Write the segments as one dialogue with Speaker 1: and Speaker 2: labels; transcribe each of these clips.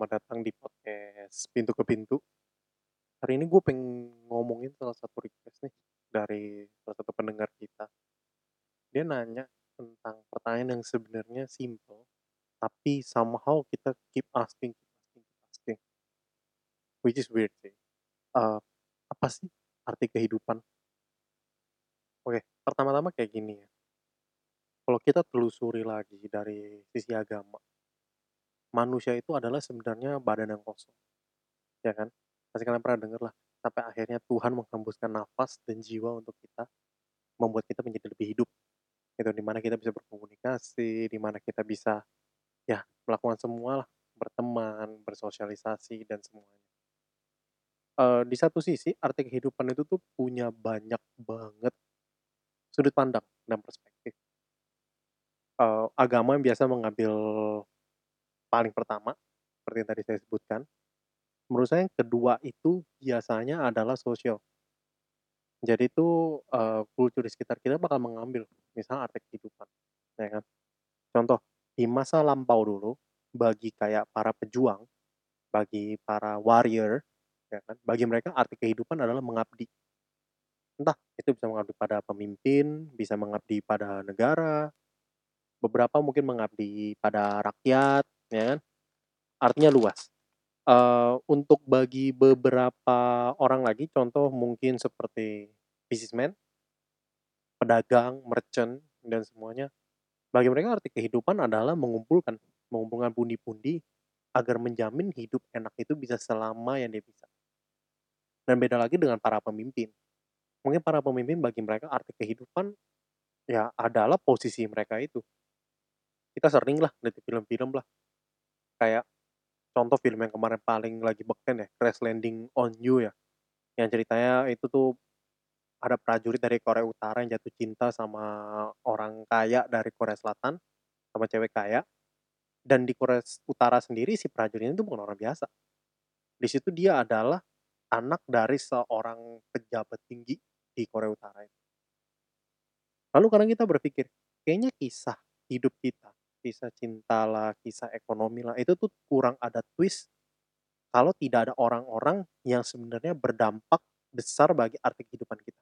Speaker 1: selamat datang di podcast Pintu ke Pintu. Hari ini gue pengen ngomongin salah satu request nih dari salah satu pendengar kita. Dia nanya tentang pertanyaan yang sebenarnya simple, tapi somehow kita keep asking, keep asking, keep asking. Which is weird sih. Uh, apa sih arti kehidupan? Oke, pertama-tama kayak gini ya. Kalau kita telusuri lagi dari sisi agama, manusia itu adalah sebenarnya badan yang kosong. Ya kan? Pasti kalian pernah dengar lah. Sampai akhirnya Tuhan menghembuskan nafas dan jiwa untuk kita, membuat kita menjadi lebih hidup. Itu di mana kita bisa berkomunikasi, di mana kita bisa ya melakukan semua lah, berteman, bersosialisasi dan semuanya. Uh, di satu sisi arti kehidupan itu tuh punya banyak banget sudut pandang dan perspektif. Uh, agama yang biasa mengambil paling pertama, seperti yang tadi saya sebutkan. Menurut saya yang kedua itu biasanya adalah sosial. Jadi itu uh, kultur di sekitar kita bakal mengambil, misalnya arti kehidupan, ya kan. Contoh, di masa lampau dulu, bagi kayak para pejuang, bagi para warrior, ya kan, bagi mereka arti kehidupan adalah mengabdi. Entah itu bisa mengabdi pada pemimpin, bisa mengabdi pada negara, beberapa mungkin mengabdi pada rakyat, ya kan? Artinya luas. Uh, untuk bagi beberapa orang lagi, contoh mungkin seperti businessman, pedagang, merchant, dan semuanya. Bagi mereka arti kehidupan adalah mengumpulkan, mengumpulkan pundi-pundi agar menjamin hidup enak itu bisa selama yang dia bisa. Dan beda lagi dengan para pemimpin. Mungkin para pemimpin bagi mereka arti kehidupan ya adalah posisi mereka itu. Kita sering lah lihat film-film lah kayak contoh film yang kemarin paling lagi beken ya, Crash Landing on You ya. Yang ceritanya itu tuh ada prajurit dari Korea Utara yang jatuh cinta sama orang kaya dari Korea Selatan, sama cewek kaya. Dan di Korea Utara sendiri si prajurit itu bukan orang biasa. Di situ dia adalah anak dari seorang pejabat tinggi di Korea Utara. Lalu kadang kita berpikir, kayaknya kisah hidup kita kisah cinta lah, kisah ekonomi lah, itu tuh kurang ada twist kalau tidak ada orang-orang yang sebenarnya berdampak besar bagi arti kehidupan kita.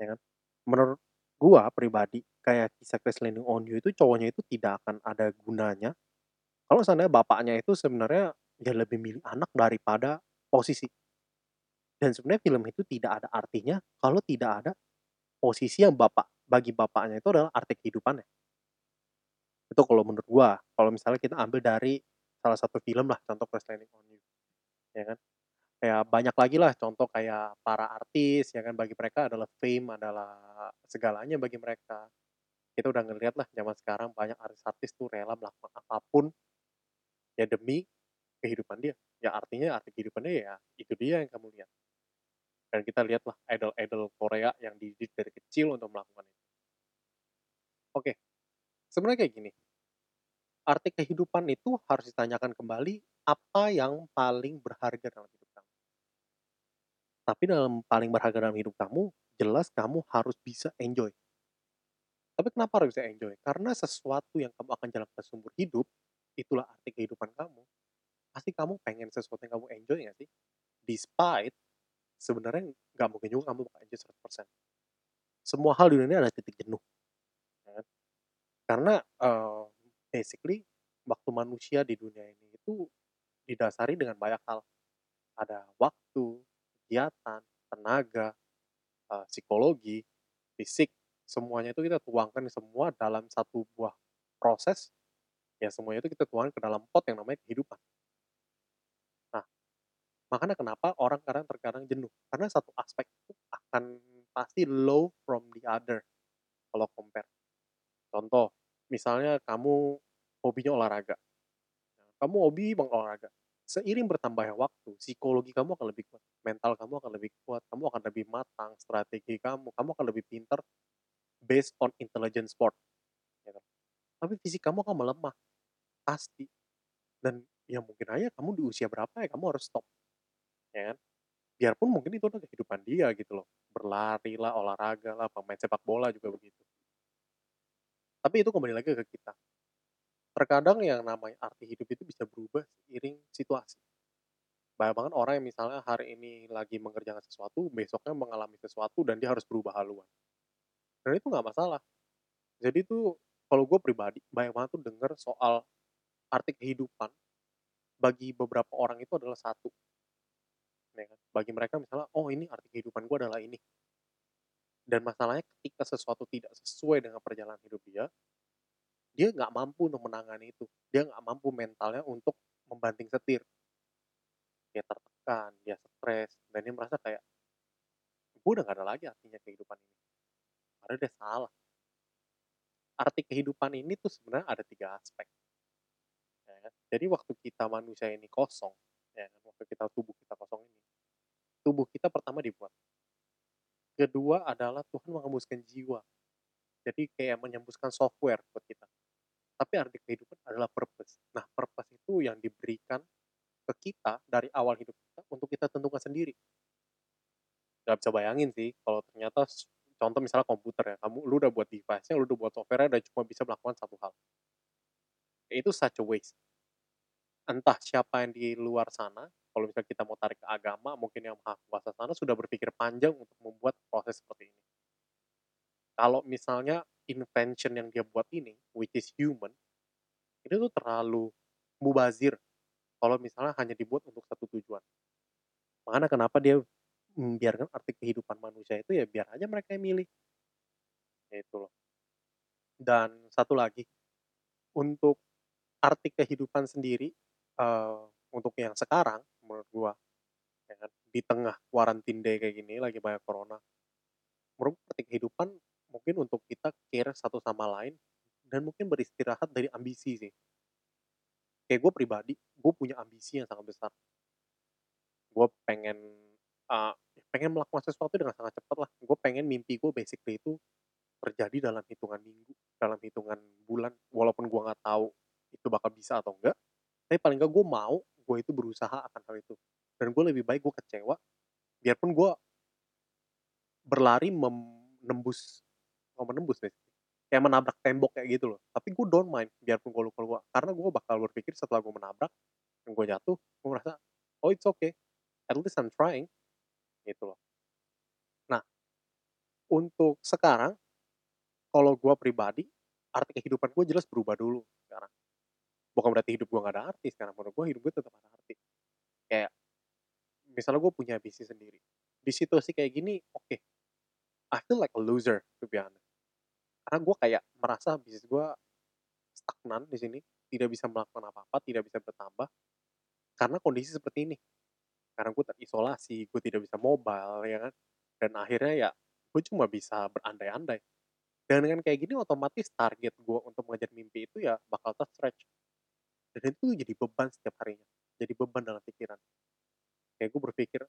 Speaker 1: Ya kan? Menurut gua pribadi, kayak kisah Crash Landing on You itu cowoknya itu tidak akan ada gunanya kalau seandainya bapaknya itu sebenarnya ya lebih milih anak daripada posisi. Dan sebenarnya film itu tidak ada artinya kalau tidak ada posisi yang bapak bagi bapaknya itu adalah arti kehidupannya. Itu kalau menurut gua, kalau misalnya kita ambil dari salah satu film lah, contoh Crash Landing on You, ya kan. Kayak banyak lagi lah contoh kayak para artis, ya kan, bagi mereka adalah fame adalah segalanya bagi mereka. Kita udah ngeliat lah zaman sekarang banyak artis-artis tuh rela melakukan apa pun ya demi kehidupan dia. Ya artinya arti kehidupannya ya itu dia yang kamu lihat. Dan kita lihat lah idol-idol Korea yang dididik dari kecil untuk melakukan itu. Oke, Sebenarnya kayak gini, arti kehidupan itu harus ditanyakan kembali apa yang paling berharga dalam hidup kamu. Tapi dalam paling berharga dalam hidup kamu, jelas kamu harus bisa enjoy. Tapi kenapa harus bisa enjoy? Karena sesuatu yang kamu akan jalankan seumur hidup, itulah arti kehidupan kamu. Pasti kamu pengen sesuatu yang kamu enjoy gak sih? Despite sebenarnya nggak mungkin juga kamu bakal enjoy 100%. Semua hal di dunia ada titik jenuh. Karena, uh, basically waktu manusia di dunia ini itu didasari dengan banyak hal. Ada waktu, kegiatan, tenaga, uh, psikologi, fisik, semuanya itu kita tuangkan semua dalam satu buah proses, ya semuanya itu kita tuangkan ke dalam pot yang namanya kehidupan. Nah, makanya kenapa orang kadang terkadang jenuh, karena satu aspek itu akan pasti low from the other, kalau compare. Contoh misalnya kamu hobinya olahraga. Kamu hobi bang olahraga. Seiring bertambahnya waktu, psikologi kamu akan lebih kuat, mental kamu akan lebih kuat, kamu akan lebih matang, strategi kamu, kamu akan lebih pintar based on intelligence sport. Kan? Tapi fisik kamu akan melemah, pasti. Dan ya mungkin aja kamu di usia berapa ya kamu harus stop. Ya kan? Biarpun mungkin itu adalah kehidupan dia gitu loh. Berlari lah, olahraga lah, pemain sepak bola juga begitu. Tapi itu kembali lagi ke kita. Terkadang yang namanya arti hidup itu bisa berubah seiring situasi. Banyak banget orang yang misalnya hari ini lagi mengerjakan sesuatu, besoknya mengalami sesuatu dan dia harus berubah haluan. Dan itu nggak masalah. Jadi tuh kalau gue pribadi banyak banget tuh denger soal arti kehidupan bagi beberapa orang itu adalah satu. Ya kan? Bagi mereka misalnya, oh ini arti kehidupan gue adalah ini. Dan masalahnya ketika sesuatu tidak sesuai dengan perjalanan hidup dia, dia nggak mampu untuk menangani itu. Dia nggak mampu mentalnya untuk membanting setir. Dia tertekan, dia stres, dan dia merasa kayak, gue udah gak ada lagi artinya kehidupan ini. Padahal dia salah. Arti kehidupan ini tuh sebenarnya ada tiga aspek. Ya kan? Jadi waktu kita manusia ini kosong, ya kan? waktu kita tubuh kita kosong ini, tubuh kita pertama dibuat. Kedua adalah Tuhan mengembuskan jiwa. Jadi kayak menyembuskan software buat kita. Tapi arti kehidupan adalah purpose. Nah, purpose itu yang diberikan ke kita dari awal hidup kita untuk kita tentukan sendiri. Gak bisa bayangin sih kalau ternyata contoh misalnya komputer ya, kamu lu udah buat device-nya, lu udah buat software dan cuma bisa melakukan satu hal. Itu such a waste. Entah siapa yang di luar sana, kalau misalnya kita mau tarik ke agama, mungkin yang maha kuasa sana sudah berpikir panjang untuk membuat proses seperti ini. Kalau misalnya invention yang dia buat ini, which is human, itu tuh terlalu mubazir kalau misalnya hanya dibuat untuk satu tujuan. Makanya kenapa dia membiarkan arti kehidupan manusia itu ya biar aja mereka yang milih. Ya itu loh. Dan satu lagi, untuk arti kehidupan sendiri, uh, untuk yang sekarang menurut gua, ya kan, di tengah quarantine day kayak gini, lagi banyak corona, menurut arti kehidupan mungkin untuk kita care satu sama lain dan mungkin beristirahat dari ambisi sih. Kayak gue pribadi, gue punya ambisi yang sangat besar. Gue pengen uh, pengen melakukan sesuatu dengan sangat cepat lah. Gue pengen mimpi gue basically itu terjadi dalam hitungan minggu, dalam hitungan bulan. Walaupun gue nggak tahu itu bakal bisa atau enggak, tapi paling nggak gue mau gue itu berusaha akan hal itu. Dan gue lebih baik gue kecewa, biarpun gue berlari menembus mau menembus nih kayak menabrak tembok kayak gitu loh. Tapi gue don't mind biarpun gue lupa gue karena gue bakal berpikir setelah gue menabrak dan gue jatuh gue merasa oh it's okay. At least I'm trying. Gitu loh. Nah untuk sekarang kalau gue pribadi arti kehidupan gue jelas berubah dulu sekarang bukan berarti hidup gue gak ada arti sekarang menurut gue hidup gue tetap ada arti. Kayak misalnya gue punya bisnis sendiri di situasi kayak gini oke. Okay, I feel like a loser to be honest. Karena gue kayak merasa bisnis gue stagnan di sini tidak bisa melakukan apa-apa tidak bisa bertambah karena kondisi seperti ini. Karena gue terisolasi gue tidak bisa mobile ya kan? Dan akhirnya ya gue cuma bisa berandai-andai. Dan dengan kayak gini otomatis target gue untuk mengejar mimpi itu ya bakal terstretch dan itu jadi beban setiap harinya jadi beban dalam pikiran kayak gue berpikir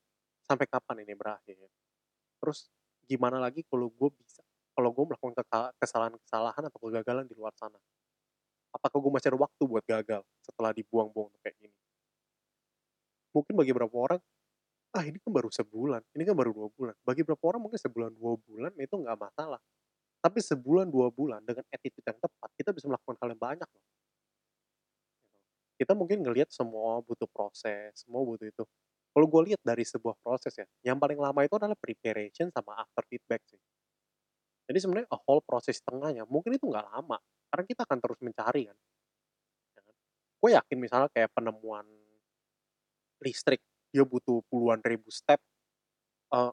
Speaker 1: sampai kapan ini berakhir terus gimana lagi kalau gue bisa kalau gue melakukan kesalahan-kesalahan atau kegagalan di luar sana. Apakah gue masih ada waktu buat gagal setelah dibuang-buang kayak gini? Mungkin bagi beberapa orang, ah ini kan baru sebulan, ini kan baru dua bulan. Bagi beberapa orang mungkin sebulan dua bulan itu nggak masalah. Tapi sebulan dua bulan dengan attitude yang tepat, kita bisa melakukan hal yang banyak loh. Kita mungkin ngelihat semua butuh proses, semua butuh itu. Kalau gue lihat dari sebuah proses ya, yang paling lama itu adalah preparation sama after feedback sih jadi sebenarnya a whole proses tengahnya mungkin itu nggak lama karena kita akan terus mencari kan. Ya kan. Gue yakin misalnya kayak penemuan listrik dia butuh puluhan ribu step. Uh,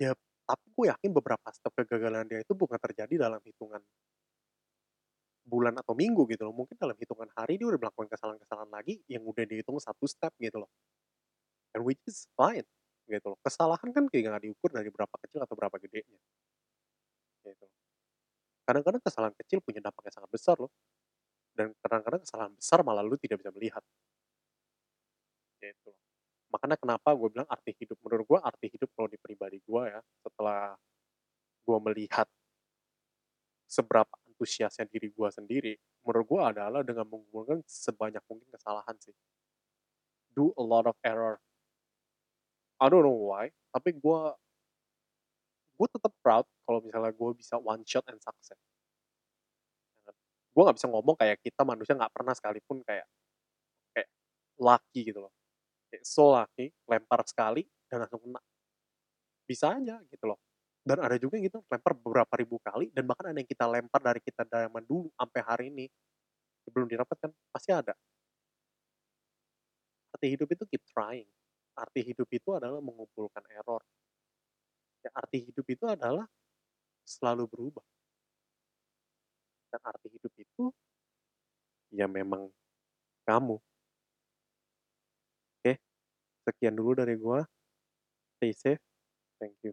Speaker 1: ya tapi gue yakin beberapa step kegagalan dia itu bukan terjadi dalam hitungan bulan atau minggu gitu loh. Mungkin dalam hitungan hari dia udah melakukan kesalahan-kesalahan lagi yang udah dihitung satu step gitu loh. And which is fine gitu loh. Kesalahan kan kayak nggak diukur dari berapa kecil atau berapa gedenya. Gitu. Kadang-kadang kesalahan kecil punya dampak yang sangat besar loh. Dan kadang-kadang kesalahan besar malah lu tidak bisa melihat. Gitu. Makanya kenapa gue bilang arti hidup. Menurut gue arti hidup kalau di pribadi gue ya, setelah gue melihat seberapa antusiasnya diri gue sendiri, menurut gue adalah dengan mengumpulkan sebanyak mungkin kesalahan sih. Do a lot of error. I don't know why, tapi gue gue tetap proud kalau misalnya gue bisa one shot and success gue nggak bisa ngomong kayak kita manusia nggak pernah sekalipun kayak kayak lucky gitu loh. Kayak so lucky, lempar sekali dan langsung kena. Bisa aja gitu loh. Dan ada juga yang gitu lempar beberapa ribu kali dan bahkan ada yang kita lempar dari kita zaman dulu sampai hari ini, sebelum didapatkan, pasti ada. Arti hidup itu keep trying. Arti hidup itu adalah mengumpulkan error. Ya arti hidup itu adalah selalu berubah. Dan arti hidup itu ya memang kamu. Oke, sekian dulu dari gua. Stay safe. Thank you.